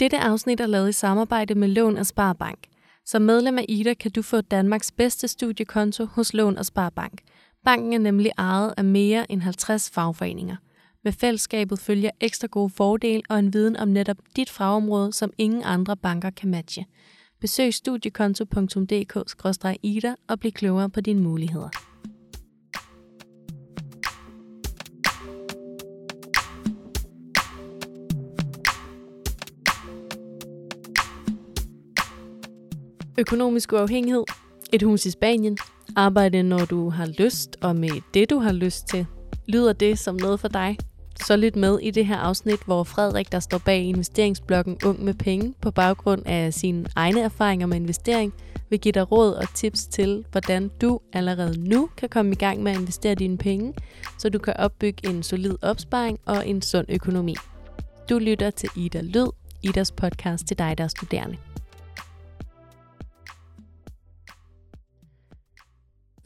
Dette afsnit er lavet i samarbejde med Lån og Sparebank. Som medlem af Ida kan du få Danmarks bedste studiekonto hos Lån og Sparebank. Banken er nemlig ejet af mere end 50 fagforeninger. Med fællesskabet følger ekstra gode fordele og en viden om netop dit fagområde, som ingen andre banker kan matche. Besøg studiekonto.dk-ida og bliv klogere på dine muligheder. Økonomisk uafhængighed, et hus i Spanien, arbejde når du har lyst og med det du har lyst til. Lyder det som noget for dig? Så lyt med i det her afsnit, hvor Frederik, der står bag investeringsbloggen Ung med Penge, på baggrund af sine egne erfaringer med investering, vil give dig råd og tips til, hvordan du allerede nu kan komme i gang med at investere dine penge, så du kan opbygge en solid opsparing og en sund økonomi. Du lytter til Ida Lyd, Idas podcast til dig, der er studerende.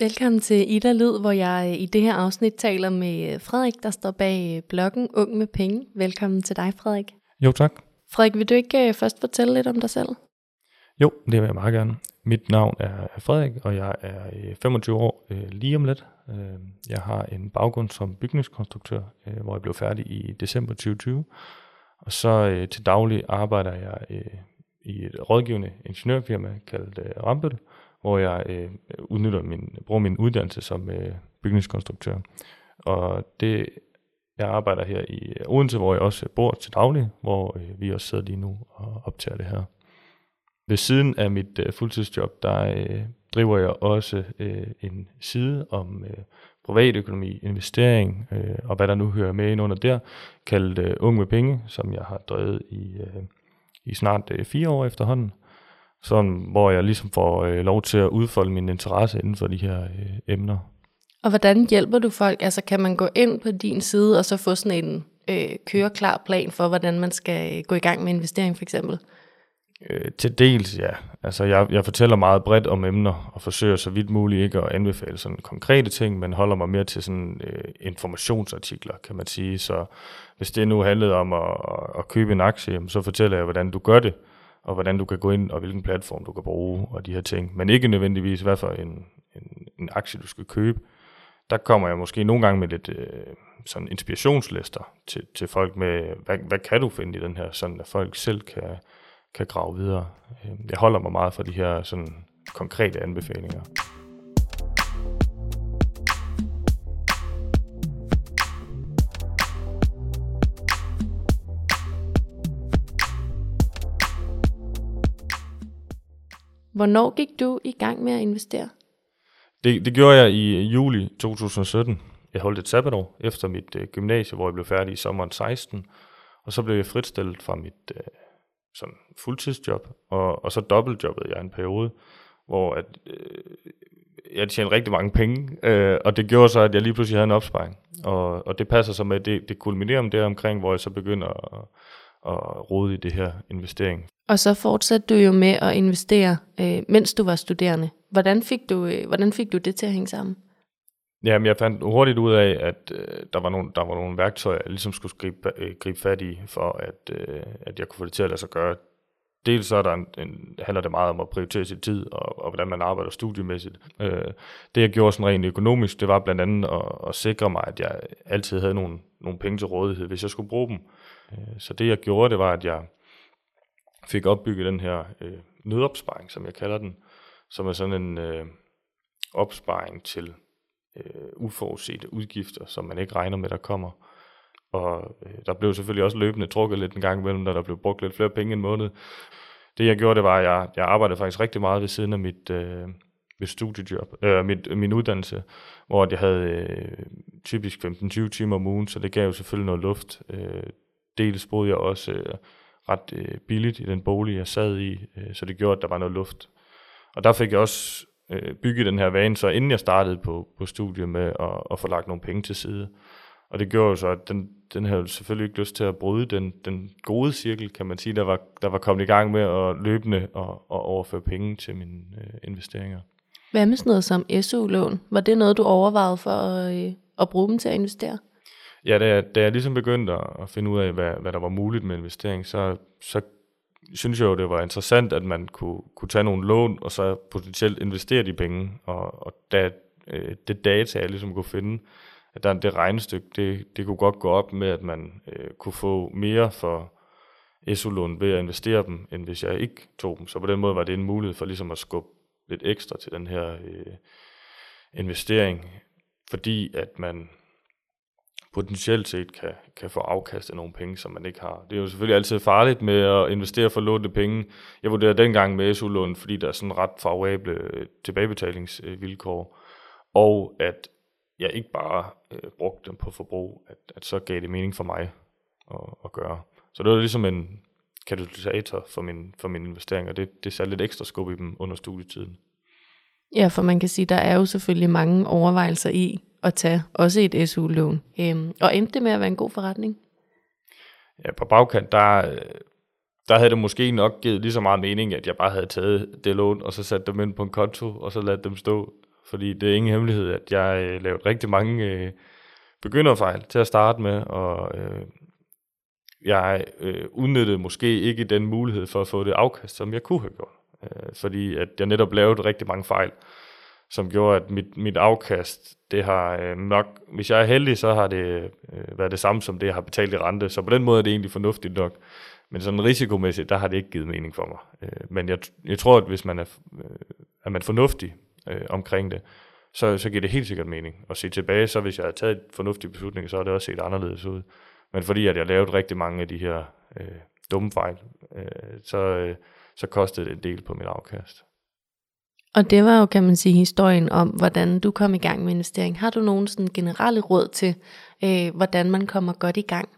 Velkommen til Ida Lyd, hvor jeg i det her afsnit taler med Frederik, der står bag bloggen Ung med Penge. Velkommen til dig, Frederik. Jo, tak. Frederik, vil du ikke øh, først fortælle lidt om dig selv? Jo, det vil jeg meget gerne. Mit navn er Frederik, og jeg er 25 øh, år øh, lige om lidt. Jeg har en baggrund som bygningskonstruktør, hvor jeg blev færdig i december 2020. Og så til daglig arbejder jeg i et rådgivende ingeniørfirma kaldt Rambøl, hvor jeg øh, udnytter min, bruger min uddannelse som øh, bygningskonstruktør. Og det, jeg arbejder her i øh, Odense, hvor jeg også bor til daglig, hvor øh, vi også sidder lige nu og optager det her. Ved siden af mit øh, fuldtidsjob, der øh, driver jeg også øh, en side om øh, privatøkonomi, investering øh, og hvad der nu hører med ind under der, kaldt øh, Ung med Penge, som jeg har drevet i, øh, i snart øh, fire år efterhånden sådan, hvor jeg ligesom får øh, lov til at udfolde min interesse inden for de her øh, emner. Og hvordan hjælper du folk? Altså kan man gå ind på din side og så få sådan en øh, køreklar plan for, hvordan man skal øh, gå i gang med investering for eksempel? Øh, til dels, ja. Altså jeg, jeg fortæller meget bredt om emner og forsøger så vidt muligt ikke at anbefale sådan konkrete ting, men holder mig mere til sådan øh, informationsartikler, kan man sige. Så hvis det nu handlede om at, at købe en aktie, så fortæller jeg, hvordan du gør det og hvordan du kan gå ind, og hvilken platform du kan bruge, og de her ting. Men ikke nødvendigvis, hvad for en, en, en aktie du skal købe. Der kommer jeg måske nogle gange med lidt øh, sådan inspirationslister til, til folk med, hvad, hvad kan du finde i den her, sådan at folk selv kan, kan grave videre. Øh, jeg holder mig meget for de her sådan konkrete anbefalinger. Hvornår gik du i gang med at investere? Det, det gjorde jeg i juli 2017. Jeg holdt et sabbatår efter mit øh, gymnasie, hvor jeg blev færdig i sommeren 16. Og så blev jeg fritstillet fra mit øh, sådan fuldtidsjob, og, og så dobbeltjobbede jeg en periode, hvor at, øh, jeg tjente rigtig mange penge, øh, og det gjorde så, at jeg lige pludselig havde en opsparing. Og, og det passer så med, at det, det kulminerer om det omkring, hvor jeg så begynder at, at rode i det her investering. Og så fortsatte du jo med at investere, øh, mens du var studerende. Hvordan fik, du, øh, hvordan fik du det til at hænge sammen? Jamen, jeg fandt hurtigt ud af, at øh, der, var nogle, der var nogle værktøjer, jeg ligesom skulle gribe, øh, gribe fat i, for at, øh, at jeg kunne få det til at lade sig gøre. Dels så er der en, en, handler det meget om at prioritere sin tid, og, og hvordan man arbejder studiemæssigt. Øh, det jeg gjorde sådan rent økonomisk, det var blandt andet at, at sikre mig, at jeg altid havde nogle, nogle penge til rådighed, hvis jeg skulle bruge dem. Øh, så det jeg gjorde, det var, at jeg fik opbygget den her øh, nødopsparing, som jeg kalder den, som er sådan en øh, opsparing til øh, uforudsete udgifter, som man ikke regner med, der kommer. Og øh, der blev selvfølgelig også løbende trukket lidt en gang imellem, da der blev brugt lidt flere penge en måned. Det jeg gjorde, det var, at jeg, jeg arbejdede faktisk rigtig meget ved siden af mit, øh, mit studiejob, øh, mit, min uddannelse, hvor jeg havde øh, typisk 15-20 timer om ugen, så det gav jo selvfølgelig noget luft. Øh, dels boede jeg også øh, ret øh, billigt i den bolig, jeg sad i, øh, så det gjorde, at der var noget luft. Og der fik jeg også øh, bygget den her vane, så inden jeg startede på, på studiet med at, at få lagt nogle penge til side. Og det gjorde jo så, at den, den havde selvfølgelig ikke lyst til at bryde den, den gode cirkel, kan man sige, der var, der var kommet i gang med at løbende og, og overføre penge til mine øh, investeringer. Hvad med sådan noget som SU-lån? Var det noget, du overvejede for at, øh, at bruge dem til at investere? Ja, da jeg, da jeg ligesom begyndte at finde ud af, hvad, hvad der var muligt med investering, så, så synes jeg jo, det var interessant, at man kunne, kunne tage nogle lån, og så potentielt investere de penge. Og, og da, øh, det data, jeg ligesom kunne finde, at der, det regnestykke, det, det kunne godt gå op med, at man øh, kunne få mere for SU-lån ved at investere dem, end hvis jeg ikke tog dem. Så på den måde var det en mulighed for ligesom at skubbe lidt ekstra til den her øh, investering, fordi at man potentielt set kan, kan få afkast af nogle penge, som man ikke har. Det er jo selvfølgelig altid farligt med at investere for lånte penge. Jeg vurderer dengang med SU-lån, fordi der er sådan ret favorable øh, tilbagebetalingsvilkår, og at jeg ikke bare øh, brugte dem på forbrug, at, at så gav det mening for mig at, at gøre. Så det var ligesom en katalysator for min, for min investering, og det, det satte lidt ekstra skub i dem under studietiden. Ja, for man kan sige, der er jo selvfølgelig mange overvejelser i at tage også et SU-lån. Øhm, og endte det med at være en god forretning? Ja, på bagkant, der, der havde det måske nok givet lige så meget mening, at jeg bare havde taget det lån, og så sat dem ind på en konto, og så ladt dem stå. Fordi det er ingen hemmelighed, at jeg øh, lavede rigtig mange øh, begynderfejl til at starte med, og øh, jeg øh, udnyttede måske ikke den mulighed for at få det afkast, som jeg kunne have gjort. Øh, fordi at jeg netop lavede rigtig mange fejl, som gjorde, at mit, mit afkast, det har øh, nok, hvis jeg er heldig, så har det øh, været det samme som det, jeg har betalt i rente. Så på den måde er det egentlig fornuftigt nok. Men sådan risikomæssigt, der har det ikke givet mening for mig. Øh, men jeg, jeg tror, at hvis man er, øh, er man fornuftig øh, omkring det, så, så giver det helt sikkert mening. Og se tilbage, så hvis jeg har taget en fornuftig beslutning, så har det også set anderledes ud. Men fordi at jeg lavede rigtig mange af de her øh, dumme fejl, øh, så, øh, så kostede det en del på mit afkast. Og det var jo, kan man sige, historien om, hvordan du kom i gang med investering. Har du nogen sådan generelle råd til, øh, hvordan man kommer godt i gang?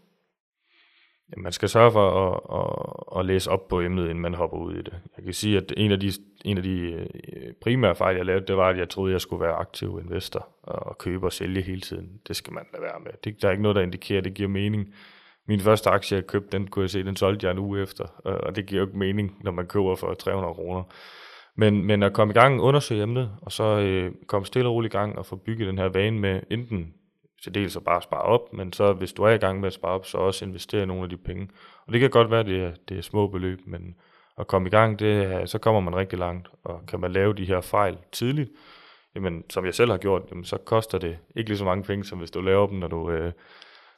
Man skal sørge for at, at, at læse op på emnet, inden man hopper ud i det. Jeg kan sige, at en af de, en af de øh, primære fejl, jeg lavede, det var, at jeg troede, at jeg skulle være aktiv investor og købe og sælge hele tiden. Det skal man lade være med. Det, der er ikke noget, der indikerer, at det giver mening. Min første aktie, jeg købte, den kunne jeg se, den solgte jeg en uge efter, og det giver jo ikke mening, når man køber for 300 kroner. Men, men at komme i gang, undersøge emnet, og så øh, komme stille og roligt i gang og få bygget den her vane med enten til dels at bare spare op, men så hvis du er i gang med at spare op, så også investere nogle af de penge. Og det kan godt være, at det er, det er små beløb, men at komme i gang, det, så kommer man rigtig langt. Og kan man lave de her fejl tidligt, jamen, som jeg selv har gjort, jamen, så koster det ikke lige så mange penge, som hvis du laver dem, når du, øh,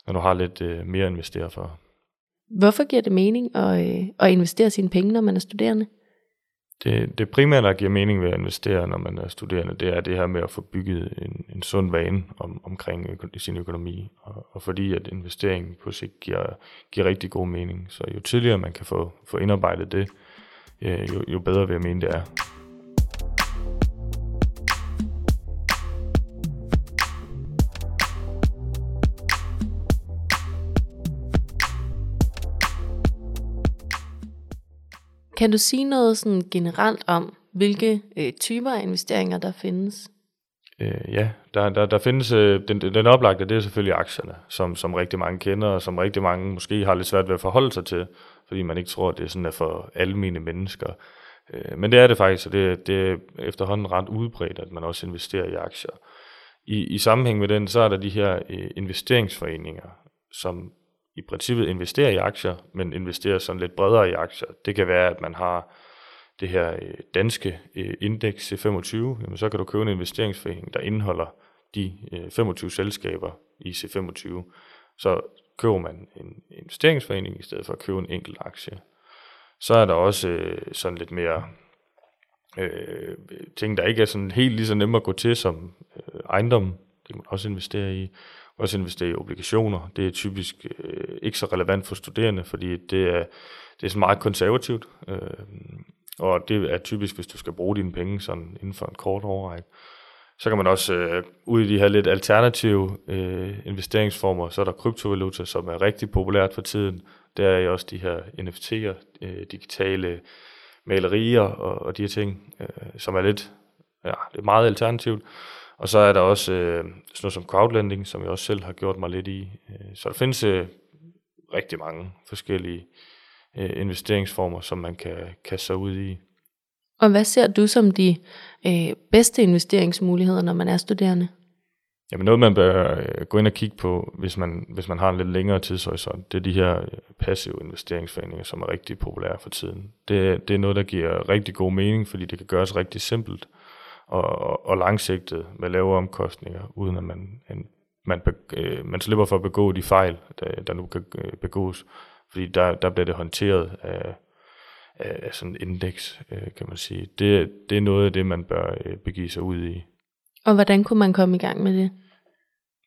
når du har lidt øh, mere at investere for. Hvorfor giver det mening at, øh, at investere sine penge, når man er studerende? Det, det primære, der giver mening ved at investere, når man er studerende, det er det her med at få bygget en, en sund vane om, omkring øko, sin økonomi. Og, og fordi at investering på sigt giver, giver rigtig god mening. Så jo tidligere man kan få, få indarbejdet det, øh, jo, jo bedre vil jeg mene det er. Kan du sige noget sådan generelt om, hvilke øh, typer af investeringer der findes? Øh, ja, der, der, der findes, øh, den, den oplagte, det er selvfølgelig aktierne, som, som rigtig mange kender, og som rigtig mange måske har lidt svært ved at forholde sig til, fordi man ikke tror, at det er sådan er for almindelige mennesker. Øh, men det er det faktisk, og det, det er efterhånden ret udbredt, at man også investerer i aktier. I, I sammenhæng med den, så er der de her øh, investeringsforeninger, som i princippet investerer i aktier, men investerer sådan lidt bredere i aktier. Det kan være, at man har det her øh, danske øh, indeks C25, jamen så kan du købe en investeringsforening, der indeholder de øh, 25 selskaber i C25. Så køber man en investeringsforening i stedet for at købe en enkelt aktie. Så er der også sådan lidt mere øh, ting, der ikke er sådan helt lige så nemme at gå til som øh, ejendom. Det kan man også investere i også investere i obligationer. Det er typisk øh, ikke så relevant for studerende, fordi det er, det er så meget konservativt, øh, og det er typisk, hvis du skal bruge dine penge sådan inden for en kort overrække. Så kan man også øh, ud i de her lidt alternative øh, investeringsformer, så er der kryptovaluta, som er rigtig populært for tiden. Der er også de her NFT'er, øh, digitale malerier og, og de her ting, øh, som er lidt, ja, det er meget alternativt. Og så er der også øh, sådan noget som crowdlending, som jeg også selv har gjort mig lidt i. Øh, så der findes øh, rigtig mange forskellige øh, investeringsformer, som man kan kaste sig ud i. Og hvad ser du som de øh, bedste investeringsmuligheder, når man er studerende? Jamen noget, man bør øh, gå ind og kigge på, hvis man, hvis man har en lidt længere tidshorisont, det er de her øh, passive investeringsforeninger, som er rigtig populære for tiden. Det, det er noget, der giver rigtig god mening, fordi det kan gøres rigtig simpelt og, og langsigtet med lave omkostninger, uden at man, en, man, øh, man slipper for at begå de fejl, der, der nu kan øh, begås. Fordi der, der bliver det håndteret af, af sådan en indeks, øh, kan man sige. Det, det er noget af det, man bør øh, begive sig ud i. Og hvordan kunne man komme i gang med det?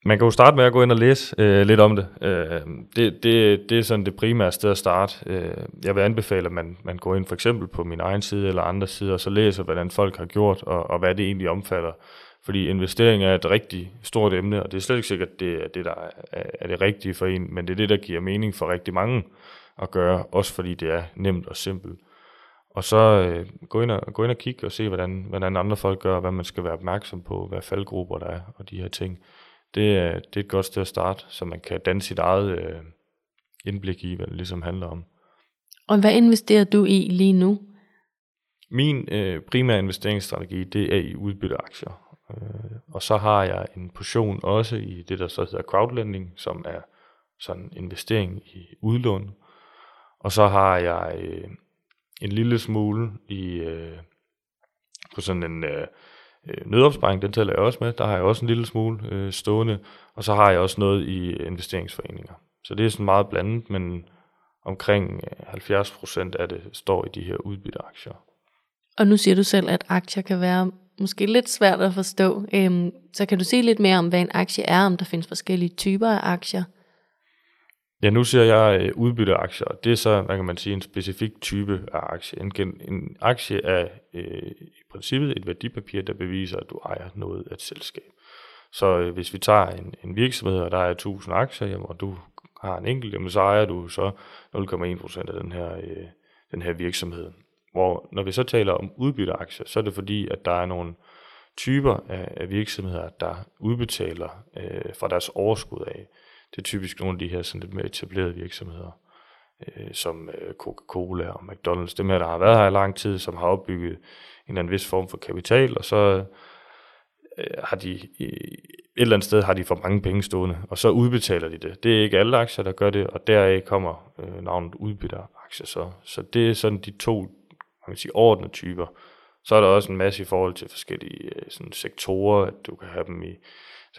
Man kan jo starte med at gå ind og læse øh, lidt om det. Øh, det, det. Det er sådan det primære sted at starte. Øh, jeg vil anbefale, at man, man går ind for eksempel på min egen side eller andre sider, og så læser, hvordan folk har gjort, og, og hvad det egentlig omfatter. Fordi investering er et rigtig stort emne, og det er slet ikke sikkert, at det er det, der er, er det rigtige for en, men det er det, der giver mening for rigtig mange at gøre, også fordi det er nemt og simpelt. Og så øh, gå, ind og, gå ind og kigge og se, hvordan, hvordan andre folk gør, hvad man skal være opmærksom på, hvad faldgrupper der er, og de her ting. Det, er, det er et godt sted at starte, så man kan danne sit eget øh, indblik i, hvad det ligesom handler om. Og hvad investerer du i lige nu? Min øh, primære investeringsstrategi, det er i udbytteaktier. Øh, og så har jeg en portion også i det, der så hedder crowdlending, som er sådan investering i udlån. Og så har jeg øh, en lille smule i øh, på sådan en øh, øh, nødopsparing, den tæller jeg også med. Der har jeg også en lille smule øh, stående, og så har jeg også noget i investeringsforeninger. Så det er sådan meget blandet, men omkring øh, 70% af det står i de her udbytteaktier. Og nu siger du selv, at aktier kan være måske lidt svært at forstå. Øhm, så kan du sige lidt mere om, hvad en aktie er, om der findes forskellige typer af aktier? Ja, nu siger jeg øh, udbytteaktier, og det er så, hvad kan man sige, en specifik type af aktie. En, en aktie er øh, i princippet et værdipapir, der beviser, at du ejer noget af et selskab. Så øh, hvis vi tager en, en virksomhed, og der er 1000 aktier, jamen, og du har en enkelt, jamen, så ejer du så 0,1% af den her, øh, den her virksomhed. Hvor når vi så taler om udbytteaktier, så er det fordi, at der er nogle typer af, af virksomheder, der udbetaler øh, fra deres overskud af. Det er typisk nogle af de her sådan lidt mere etablerede virksomheder, øh, som øh, Coca-Cola og McDonald's. Dem her, der har været her i lang tid, som har opbygget en eller anden vis form for kapital, og så øh, har de et eller andet sted har de for mange penge stående, og så udbetaler de det. Det er ikke alle aktier, der gør det, og deraf kommer øh, navnet udbytteraktier. Så, så det er sådan de to man kan sige, ordnede typer. Så er der også en masse i forhold til forskellige øh, sådan sektorer, at du kan have dem i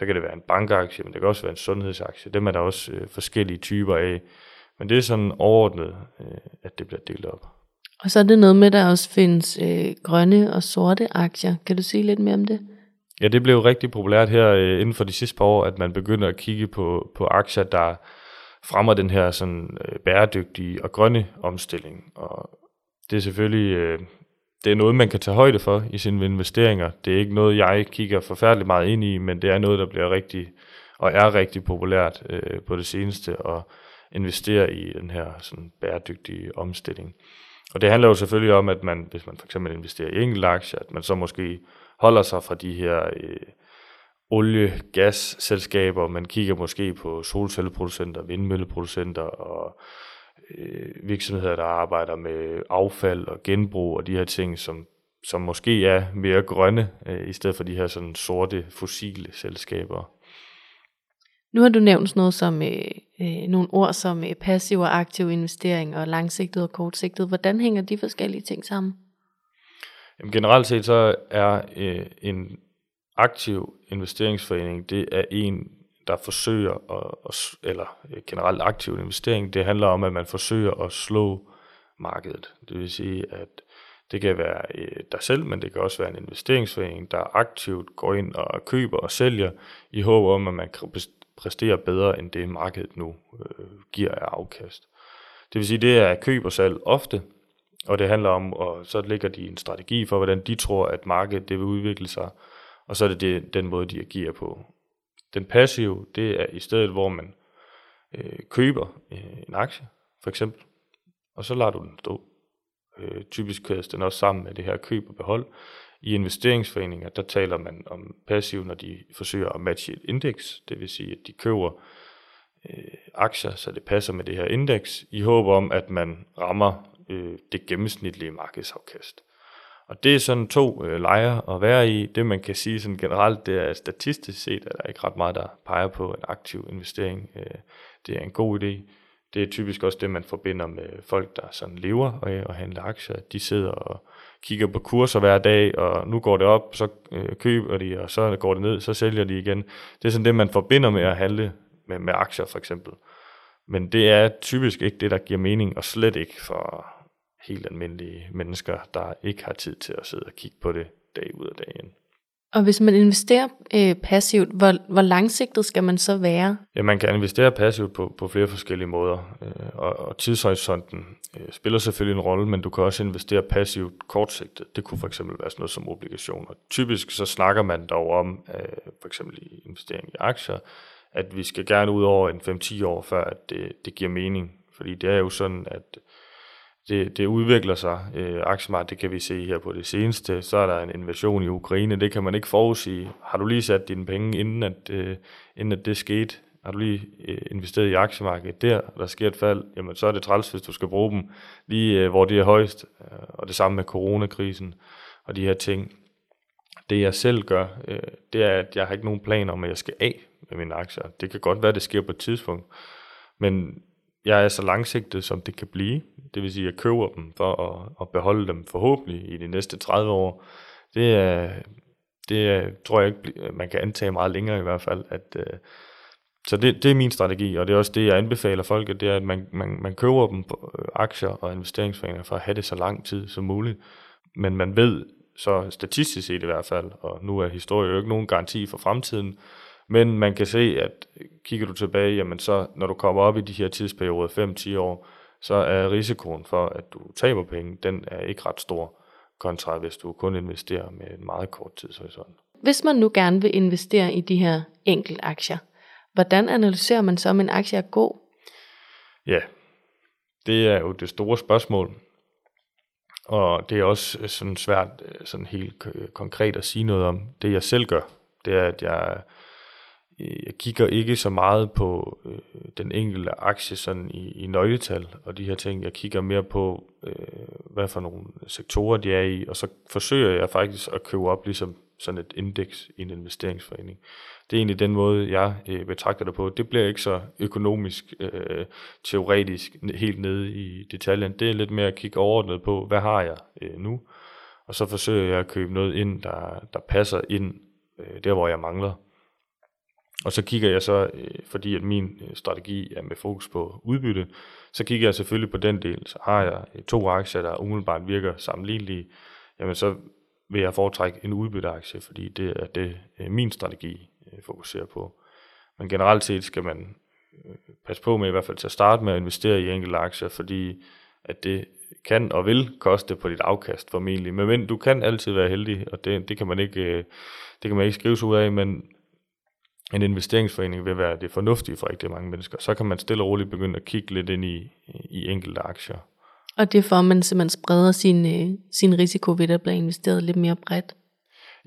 så kan det være en bankaktie, men det kan også være en sundhedsaktie. Dem er der også øh, forskellige typer af. Men det er sådan overordnet, øh, at det bliver delt op. Og så er det noget med, at der også findes øh, grønne og sorte aktier. Kan du sige lidt mere om det? Ja, det blev rigtig populært her øh, inden for de sidste par år, at man begynder at kigge på, på aktier, der fremmer den her sådan, øh, bæredygtige og grønne omstilling. Og det er selvfølgelig øh, det er noget, man kan tage højde for i sine investeringer. Det er ikke noget, jeg kigger forfærdeligt meget ind i, men det er noget, der bliver rigtig og er rigtig populært øh, på det seneste at investere i den her sådan, bæredygtige omstilling. Og det handler jo selvfølgelig om, at man, hvis man for eksempel investerer i enkelte aktier, at man så måske holder sig fra de her øh, olie-gas-selskaber, man kigger måske på solcelleproducenter, vindmølleproducenter og øh, virksomheder, der arbejder med affald og genbrug og de her ting, som, som måske er mere grønne, øh, i stedet for de her sådan sorte, fossile selskaber. Nu har du nævnt sådan noget som øh, øh, nogle ord som øh, passiv og aktiv investering og langsigtet og kortsigtet. Hvordan hænger de forskellige ting sammen? Jamen, generelt set så er øh, en aktiv investeringsforening, det er en, der forsøger, at, eller øh, generelt aktiv investering, det handler om, at man forsøger at slå markedet. Det vil sige, at det kan være øh, dig selv, men det kan også være en investeringsforening, der aktivt går ind og køber og sælger i håb om, at man kan præstere bedre end det markedet nu øh, giver af afkast. Det vil sige, det er køb og salg ofte, og det handler om, og så ligger de en strategi for, hvordan de tror, at markedet det vil udvikle sig, og så er det, det den måde, de agerer på. Den passive, det er i stedet, hvor man øh, køber øh, en aktie, for eksempel, og så lader du den stå. Øh, typisk kædes den også sammen med det her køb og behold. I investeringsforeninger, der taler man om passiv, når de forsøger at matche et indeks, det vil sige, at de køber øh, aktier, så det passer med det her indeks, i håb om, at man rammer øh, det gennemsnitlige markedsafkast. Og det er sådan to øh, lejre at være i. Det man kan sige sådan generelt, det er statistisk set, at der er ikke ret meget, der peger på en aktiv investering. Øh, det er en god idé. Det er typisk også det, man forbinder med folk, der sådan lever og, og handler aktier. De sidder og kigger på kurser hver dag, og nu går det op, så øh, køber de, og så går det ned, så sælger de igen. Det er sådan det, man forbinder med at handle med, med aktier for eksempel. Men det er typisk ikke det, der giver mening, og slet ikke for helt almindelige mennesker, der ikke har tid til at sidde og kigge på det dag ud og dag ind. Og hvis man investerer øh, passivt, hvor, hvor langsigtet skal man så være? Ja, man kan investere passivt på, på flere forskellige måder, øh, og, og tidshorisonten øh, spiller selvfølgelig en rolle, men du kan også investere passivt kortsigtet. Det kunne for eksempel være sådan noget som obligationer. Typisk så snakker man dog om, øh, for eksempel i investering i aktier, at vi skal gerne ud over en 5-10 år, før at det, det giver mening. Fordi det er jo sådan, at det, det udvikler sig. Øh, aktiemarkedet, det kan vi se her på det seneste. Så er der en invasion i Ukraine, det kan man ikke forudsige. Har du lige sat dine penge, inden at, øh, inden at det skete? Har du lige øh, investeret i aktiemarkedet der, og der sker et fald, jamen så er det træls, hvis du skal bruge dem lige, øh, hvor det er højst. Øh, og det samme med coronakrisen og de her ting. Det jeg selv gør, øh, det er, at jeg har ikke nogen planer om, at jeg skal af med mine aktier. Det kan godt være, at det sker på et tidspunkt. Men jeg er så langsigtet, som det kan blive. Det vil sige, at jeg køber dem for at, at beholde dem forhåbentlig i de næste 30 år. Det er, det er, tror jeg ikke, man kan antage meget længere i hvert fald. At, øh, så det, det er min strategi, og det er også det, jeg anbefaler folk, at det er, at man, man, man køber dem på øh, aktier og investeringsforeninger for at have det så lang tid som muligt. Men man ved så statistisk set i hvert fald, og nu er historie jo ikke nogen garanti for fremtiden, men man kan se, at kigger du tilbage, jamen så når du kommer op i de her tidsperioder, 5-10 år, så er risikoen for, at du taber penge, den er ikke ret stor, kontra hvis du kun investerer med en meget kort tidshorisont. Hvis man nu gerne vil investere i de her enkelte aktier, hvordan analyserer man så, om en aktie er god? Ja, det er jo det store spørgsmål. Og det er også sådan svært sådan helt konkret at sige noget om. Det jeg selv gør, det er, at jeg Øh, Øh, jeg kigger ikke så meget på øh, den enkelte aktie sådan i, i nøgletal og de her ting. Jeg kigger mere på, øh, hvad for nogle sektorer de er i, og så forsøger jeg faktisk at købe op ligesom sådan et indeks i en investeringsforening. Det er egentlig den måde, jeg øh, betragter det på. Det bliver ikke så økonomisk, øh, teoretisk, helt nede i detaljen. Det er lidt mere at kigge overordnet på, hvad har jeg øh, nu? Og så forsøger jeg at købe noget ind, der, der passer ind øh, der, hvor jeg mangler. Og så kigger jeg så, øh, fordi at min øh, strategi er med fokus på udbytte, så kigger jeg selvfølgelig på den del. Så har jeg øh, to aktier, der umiddelbart virker sammenlignelige, jamen så vil jeg foretrække en udbytteaktie, fordi det er det, min strategi fokuserer på. Men generelt set skal man passe på med i hvert fald til at starte med at investere i enkelte aktier, fordi at det kan og vil koste på dit afkast formentlig. Men du kan altid være heldig, og det, det, kan man ikke, det kan man ikke skrive sig ud af, men en investeringsforening vil være det fornuftige for rigtig mange mennesker. Så kan man stille og roligt begynde at kigge lidt ind i, i enkelte aktier. Og det er for, at man simpelthen spreder sin, øh, sin risiko ved at blive investeret lidt mere bredt?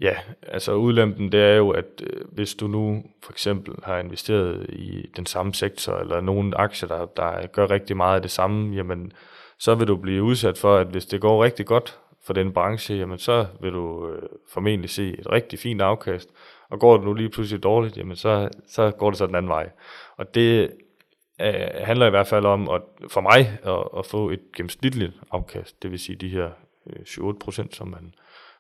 Ja, altså udlempen det er jo, at øh, hvis du nu for eksempel har investeret i den samme sektor, eller nogle aktier, der, der gør rigtig meget af det samme, jamen så vil du blive udsat for, at hvis det går rigtig godt for den branche, jamen så vil du øh, formentlig se et rigtig fint afkast, og går det nu lige pludselig dårligt, jamen så, så går det så den anden vej. Og det øh, handler i hvert fald om at, for mig at, at få et gennemsnitligt afkast, det vil sige de her øh, 7-8%, som man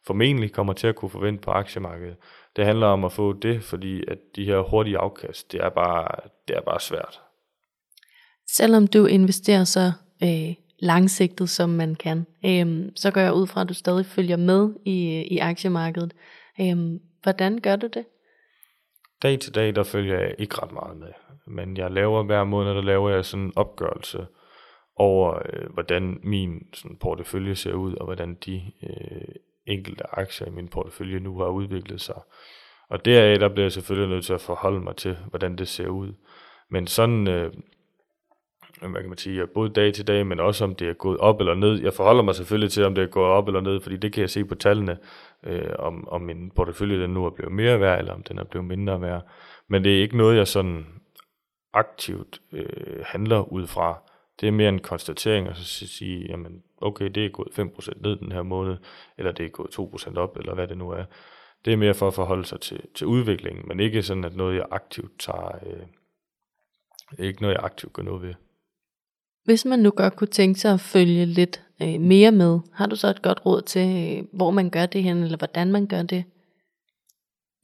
formentlig kommer til at kunne forvente på aktiemarkedet. Det handler om at få det, fordi at de her hurtige afkast, det er bare, det er bare svært. Selvom du investerer så øh, langsigtet, som man kan, øh, så går jeg ud fra, at du stadig følger med i, øh, i aktiemarkedet. Øh, Hvordan gør du det? Dag til dag, der følger jeg ikke ret meget med. Men jeg laver hver måned, der laver jeg sådan en opgørelse over, øh, hvordan min sådan, portefølje ser ud, og hvordan de øh, enkelte aktier i min portefølje nu har udviklet sig. Og deraf, der bliver jeg selvfølgelig nødt til at forholde mig til, hvordan det ser ud. Men sådan, øh, hvad kan man sige, både dag til dag, men også om det er gået op eller ned. Jeg forholder mig selvfølgelig til, om det er gået op eller ned, fordi det kan jeg se på tallene, øh, om, om min portefølje den nu er blevet mere værd, eller om den er blevet mindre værd. Men det er ikke noget, jeg sådan aktivt øh, handler ud fra. Det er mere en konstatering, og så sige, jamen, okay, det er gået 5% ned den her måned, eller det er gået 2% op, eller hvad det nu er. Det er mere for at forholde sig til, til udviklingen, men ikke sådan, at noget, jeg aktivt tager, øh, ikke noget, jeg aktivt gør noget ved. Hvis man nu godt kunne tænke sig at følge lidt øh, mere med, har du så et godt råd til, øh, hvor man gør det hen, eller hvordan man gør det?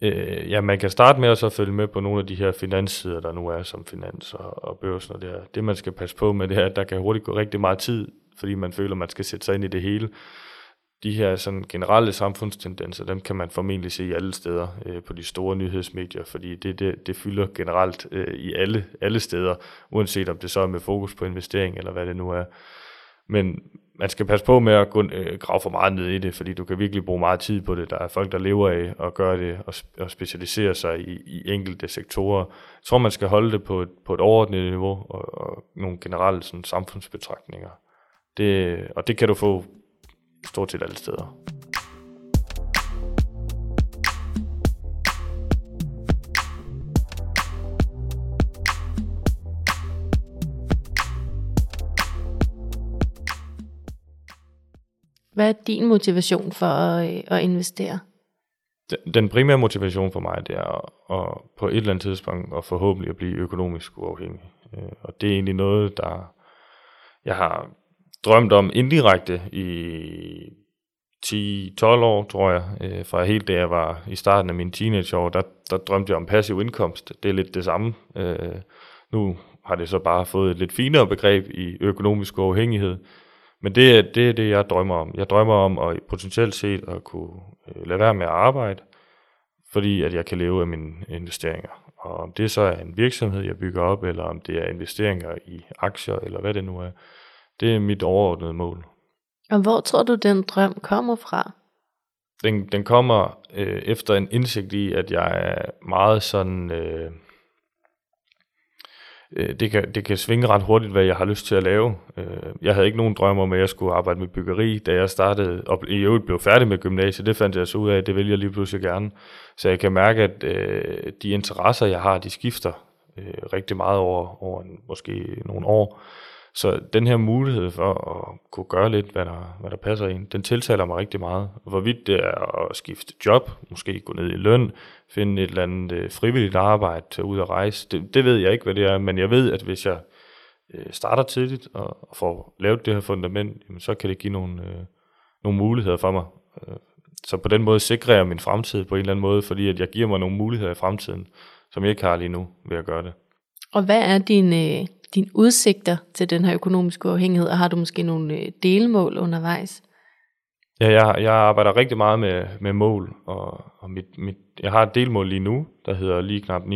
Øh, ja, man kan starte med at så følge med på nogle af de her finanssider, der nu er som finans og, og børsen og det her. Det man skal passe på med det her, der kan hurtigt gå rigtig meget tid, fordi man føler, man skal sætte sig ind i det hele. De her sådan generelle samfundstendenser, dem kan man formentlig se i alle steder øh, på de store nyhedsmedier, fordi det, det, det fylder generelt øh, i alle, alle steder, uanset om det så er med fokus på investering eller hvad det nu er. Men man skal passe på med at gå, øh, grave for meget ned i det, fordi du kan virkelig bruge meget tid på det. Der er folk, der lever af at gøre det og, og specialisere sig i, i enkelte sektorer. Jeg tror, man skal holde det på et, på et overordnet niveau og, og nogle generelle sådan, samfundsbetragtninger. Det, og det kan du få stort set alle steder. Hvad er din motivation for at, øh, at investere? Den, primære motivation for mig, det er at, at på et eller andet tidspunkt og forhåbentlig at blive økonomisk uafhængig. Øh, og det er egentlig noget, der jeg har drømt om indirekte i 10-12 år, tror jeg. Øh, fra helt da jeg var i starten af min teenageår, der, der drømte jeg om passiv indkomst. Det er lidt det samme. Øh, nu har det så bare fået et lidt finere begreb i økonomisk uafhængighed. Men det er, det er det, jeg drømmer om. Jeg drømmer om at potentielt set at kunne øh, lade være med at arbejde, fordi at jeg kan leve af mine investeringer. Og om det så er en virksomhed, jeg bygger op, eller om det er investeringer i aktier, eller hvad det nu er, det er mit overordnede mål. Og hvor tror du, den drøm kommer fra? Den, den kommer øh, efter en indsigt i, at jeg er meget sådan... Øh, øh, det, kan, det kan svinge ret hurtigt, hvad jeg har lyst til at lave. Øh, jeg havde ikke nogen drømme om, at jeg skulle arbejde med byggeri, da jeg startede, og i øvrigt blev færdig med gymnasiet, det fandt jeg så ud af, at det vil jeg lige pludselig gerne. Så jeg kan mærke, at øh, de interesser, jeg har, de skifter rigtig meget over, over måske nogle år. Så den her mulighed for at kunne gøre lidt, hvad der, hvad der passer ind, den tiltaler mig rigtig meget. Hvorvidt det er at skifte job, måske gå ned i løn, finde et eller andet øh, frivilligt arbejde, tage ud og rejse, det, det ved jeg ikke, hvad det er, men jeg ved, at hvis jeg øh, starter tidligt og, og får lavet det her fundament, jamen, så kan det give nogle, øh, nogle muligheder for mig. Øh, så på den måde sikrer jeg min fremtid på en eller anden måde, fordi at jeg giver mig nogle muligheder i fremtiden, som jeg ikke har lige nu ved at gøre det. Og hvad er dine, øh, dine udsigter til den her økonomiske uafhængighed, og har du måske nogle øh, delmål undervejs? Ja, jeg, jeg arbejder rigtig meget med, med mål, og, og mit, mit, jeg har et delmål lige nu, der hedder lige knap 900.000,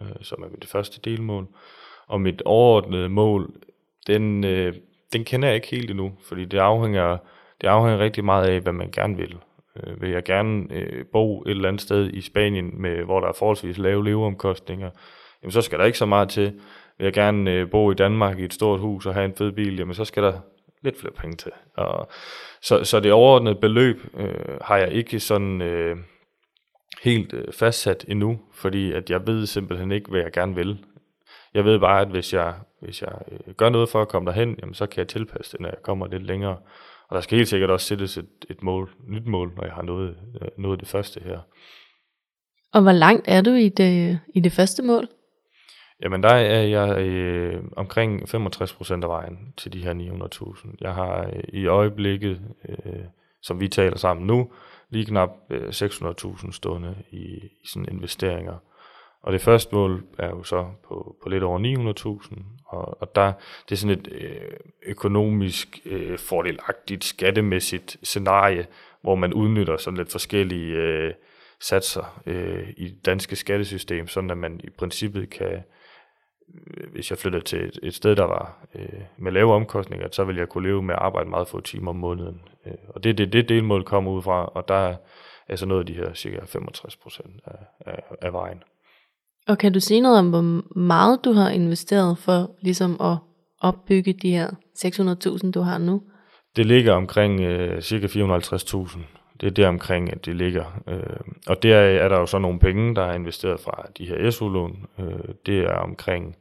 øh, som er mit første delmål. Og mit overordnede mål, den, øh, den kender jeg ikke helt endnu, fordi det afhænger, det afhænger rigtig meget af, hvad man gerne vil. Øh, vil jeg gerne øh, bo et eller andet sted i Spanien, med, hvor der er forholdsvis lave leveomkostninger, jamen så skal der ikke så meget til. Vil jeg gerne øh, bo i Danmark i et stort hus og have en fed bil, jamen så skal der lidt flere penge til. Og, så, så det overordnede beløb øh, har jeg ikke sådan øh, helt øh, fastsat endnu, fordi at jeg ved simpelthen ikke, hvad jeg gerne vil. Jeg ved bare, at hvis jeg, hvis jeg øh, gør noget for at komme derhen, jamen, så kan jeg tilpasse det, når jeg kommer lidt længere. Og der skal helt sikkert også sættes et, et mål, nyt mål, når jeg har nået, øh, nået det første her. Og hvor langt er du i det, i det første mål? Jamen der er jeg øh, omkring 65% af vejen til de her 900.000. Jeg har øh, i øjeblikket, øh, som vi taler sammen nu, lige knap øh, 600.000 stående i, i sådan investeringer. Og det første mål er jo så på, på lidt over 900.000, og, og der, det er sådan et øh, økonomisk øh, fordelagtigt skattemæssigt scenarie, hvor man udnytter sådan lidt forskellige øh, satser øh, i det danske skattesystem, sådan at man i princippet kan, hvis jeg flyttede til et, et sted, der var øh, med lave omkostninger, så ville jeg kunne leve med at arbejde meget få timer om måneden. Øh, og det er det, det delmål kommer ud fra, og der er så noget af de her cirka 65 procent af, af, af vejen. Og kan du sige noget om, hvor meget du har investeret for ligesom at opbygge de her 600.000, du har nu? Det ligger omkring øh, cirka 450.000. Det er der omkring, at det ligger. Øh, og der er der jo så nogle penge, der er investeret fra de her SU-lån. Øh, det er omkring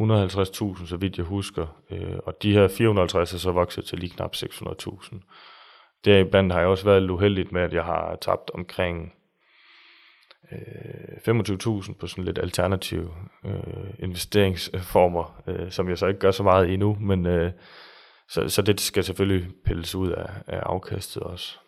150.000, så vidt jeg husker. Øh, og de her 450 er så vokset til lige knap 600.000. Deriblandt har jeg også været uheldigt med, at jeg har tabt omkring øh, 25.000 på sådan lidt alternative øh, investeringsformer, øh, som jeg så ikke gør så meget endnu, men øh, så, så det skal selvfølgelig pilles ud af, af afkastet også.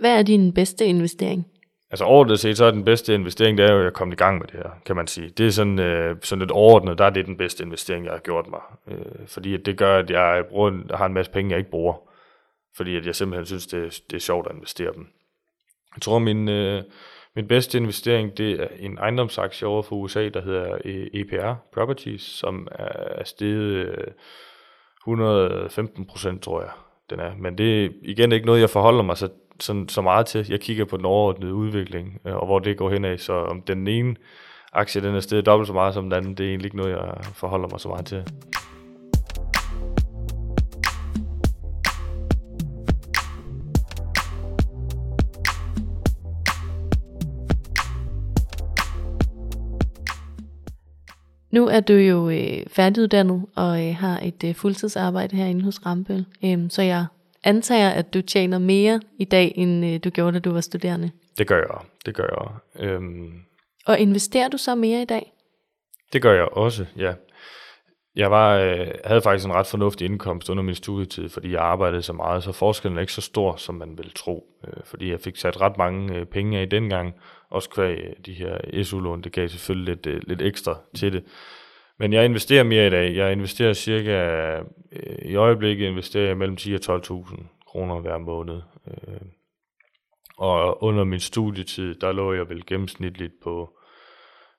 Hvad er din bedste investering? Altså overordnet set, så er den bedste investering, det er jo at komme i gang med det her, kan man sige. Det er sådan, øh, sådan lidt overordnet, der er det den bedste investering, jeg har gjort mig. Øh, fordi at det gør, at jeg bruger, har en masse penge, jeg ikke bruger. Fordi at jeg simpelthen synes, det, det er sjovt at investere dem. Jeg tror, min, øh, min bedste investering, det er en ejendomsaktie over for USA, der hedder øh, EPR Properties, som er steget øh, 115 procent, tror jeg, den er. Men det er igen ikke noget, jeg forholder mig så, sådan, så meget til. Jeg kigger på den overordnede udvikling, øh, og hvor det går hen af. Så om den ene aktie den er steget dobbelt så meget som den anden, det er egentlig ikke noget, jeg forholder mig så meget til. Nu er du jo øh, færdiguddannet og øh, har et øh, fuldtidsarbejde herinde hos Rambøl, øh, så jeg antager, at du tjener mere i dag, end øh, du gjorde, da du var studerende. Det gør jeg, det gør jeg. Øhm, Og investerer du så mere i dag? det gør jeg også, ja. Jeg var, øh, havde faktisk en ret fornuftig indkomst under min studietid, fordi jeg arbejdede så meget, så forskellen er ikke så stor, som man vil tro. Øh, fordi jeg fik sat ret mange øh, penge af dengang, også kvæg øh, de her SU-lån, det gav selvfølgelig lidt, øh, lidt ekstra til det. Men jeg investerer mere i dag. Jeg investerer cirka, øh, i øjeblikket investerer jeg mellem 10 og 12.000 kroner hver måned. Øh, og under min studietid, der lå jeg vel gennemsnitligt på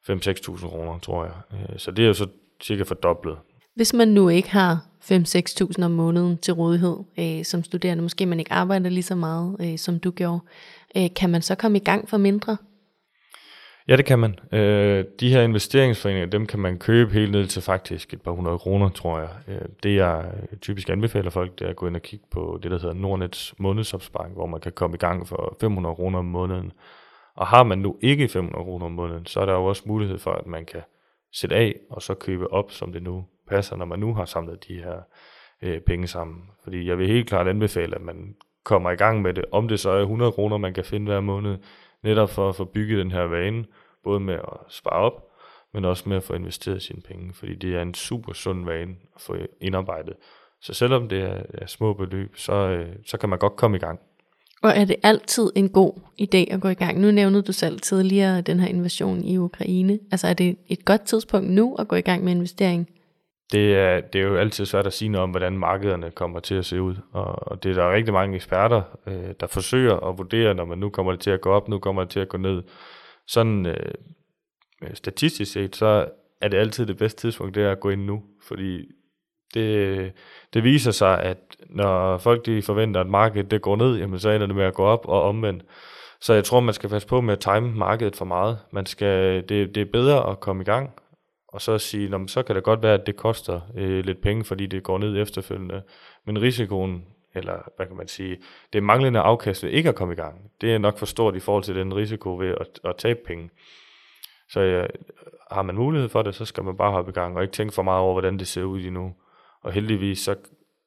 5-6.000 kroner, tror jeg. Øh, så det er jo så cirka fordoblet. Hvis man nu ikke har 5-6.000 om måneden til rådighed øh, som studerende, måske man ikke arbejder lige så meget, øh, som du gjorde, øh, kan man så komme i gang for mindre? Ja, det kan man. Øh, de her investeringsforeninger, dem kan man købe helt ned til faktisk et par hundrede kroner, tror jeg. Øh, det jeg øh, typisk anbefaler folk, det er at gå ind og kigge på det, der hedder Nordnets månedsopsparing, hvor man kan komme i gang for 500 kroner om måneden. Og har man nu ikke 500 kroner om måneden, så er der jo også mulighed for, at man kan sætte af og så købe op, som det nu passer, når man nu har samlet de her øh, penge sammen. Fordi jeg vil helt klart anbefale, at man kommer i gang med det, om det så er 100 kroner, man kan finde hver måned, netop for at få bygget den her vane, både med at spare op, men også med at få investeret sine penge, fordi det er en super sund vane at få indarbejdet. Så selvom det er, er små beløb, så, øh, så kan man godt komme i gang. Og er det altid en god idé at gå i gang? Nu nævnede du selv tidligere den her invasion i Ukraine. Altså er det et godt tidspunkt nu at gå i gang med investering? Det er, det er jo altid svært at sige noget om, hvordan markederne kommer til at se ud. Og, og det er der rigtig mange eksperter, øh, der forsøger at vurdere, når man nu kommer det til at gå op, nu kommer det til at gå ned. Sådan øh, statistisk set, så er det altid det bedste tidspunkt, det er at gå ind nu. Fordi det, det viser sig, at når folk de forventer, at markedet det går ned, jamen så ender det med at gå op og omvendt. Så jeg tror, man skal passe på med at time markedet for meget. Man skal, det, det er bedre at komme i gang, og så sige, Nå, så kan det godt være, at det koster øh, lidt penge, fordi det går ned efterfølgende. Men risikoen, eller hvad kan man sige, det manglende afkast ved ikke at komme i gang. Det er nok for stort i forhold til den risiko ved at, at tabe penge. Så øh, har man mulighed for det, så skal man bare hoppe i gang, og ikke tænke for meget over, hvordan det ser ud endnu. Og heldigvis, så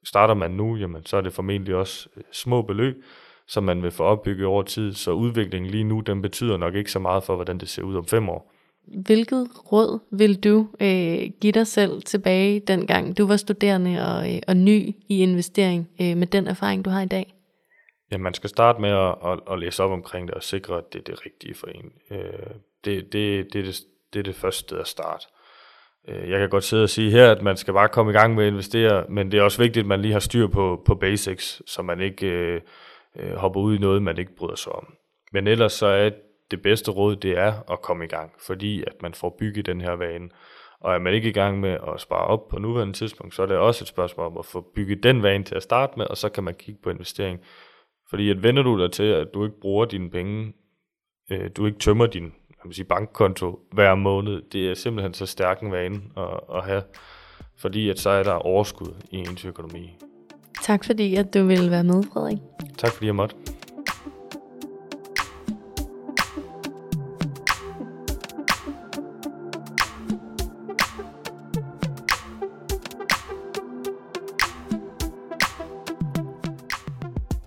starter man nu, jamen, så er det formentlig også øh, små beløb, som man vil få opbygget over tid, så udviklingen lige nu, den betyder nok ikke så meget for, hvordan det ser ud om fem år. Hvilket råd vil du øh, give dig selv tilbage, dengang du var studerende og, øh, og ny i investering, øh, med den erfaring, du har i dag? Ja, man skal starte med at, at, at læse op omkring det og sikre, at det er det rigtige for en. Øh, det, det, det, er det, det er det første sted at starte. Øh, jeg kan godt sidde og sige her, at man skal bare komme i gang med at investere, men det er også vigtigt, at man lige har styr på, på basics, så man ikke øh, øh, hopper ud i noget, man ikke bryder sig om. Men ellers så er det bedste råd, det er at komme i gang, fordi at man får bygget den her vane. Og er man ikke i gang med at spare op på nuværende tidspunkt, så er det også et spørgsmål om at få bygget den vane til at starte med, og så kan man kigge på investering. Fordi at vender du dig til, at du ikke bruger dine penge, øh, du ikke tømmer din kan man sige, bankkonto hver måned, det er simpelthen så stærk en vane at, at have, fordi at så er der overskud i ens økonomi. Tak fordi, at du ville være med, Frederik. Tak fordi jeg måtte.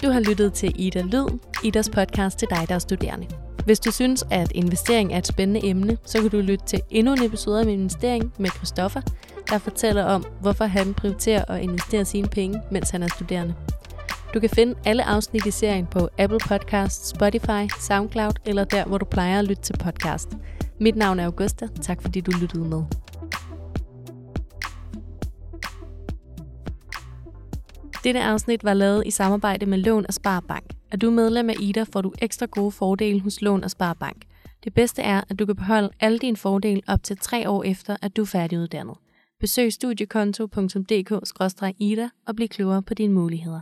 Du har lyttet til Ida Lyd, Idas podcast til dig, der er studerende. Hvis du synes, at investering er et spændende emne, så kan du lytte til endnu en episode om investering med Christoffer, der fortæller om, hvorfor han prioriterer at investere sine penge, mens han er studerende. Du kan finde alle afsnit i serien på Apple Podcasts, Spotify, SoundCloud eller der, hvor du plejer at lytte til podcast. Mit navn er Augusta. Tak fordi du lyttede med. Dette afsnit var lavet i samarbejde med Lån og Sparbank. Er du medlem af IDA, får du ekstra gode fordele hos Lån og Sparbank. Det bedste er, at du kan beholde alle dine fordele op til tre år efter, at du er færdiguddannet. Besøg studiekonto.dk-ida og bliv klogere på dine muligheder.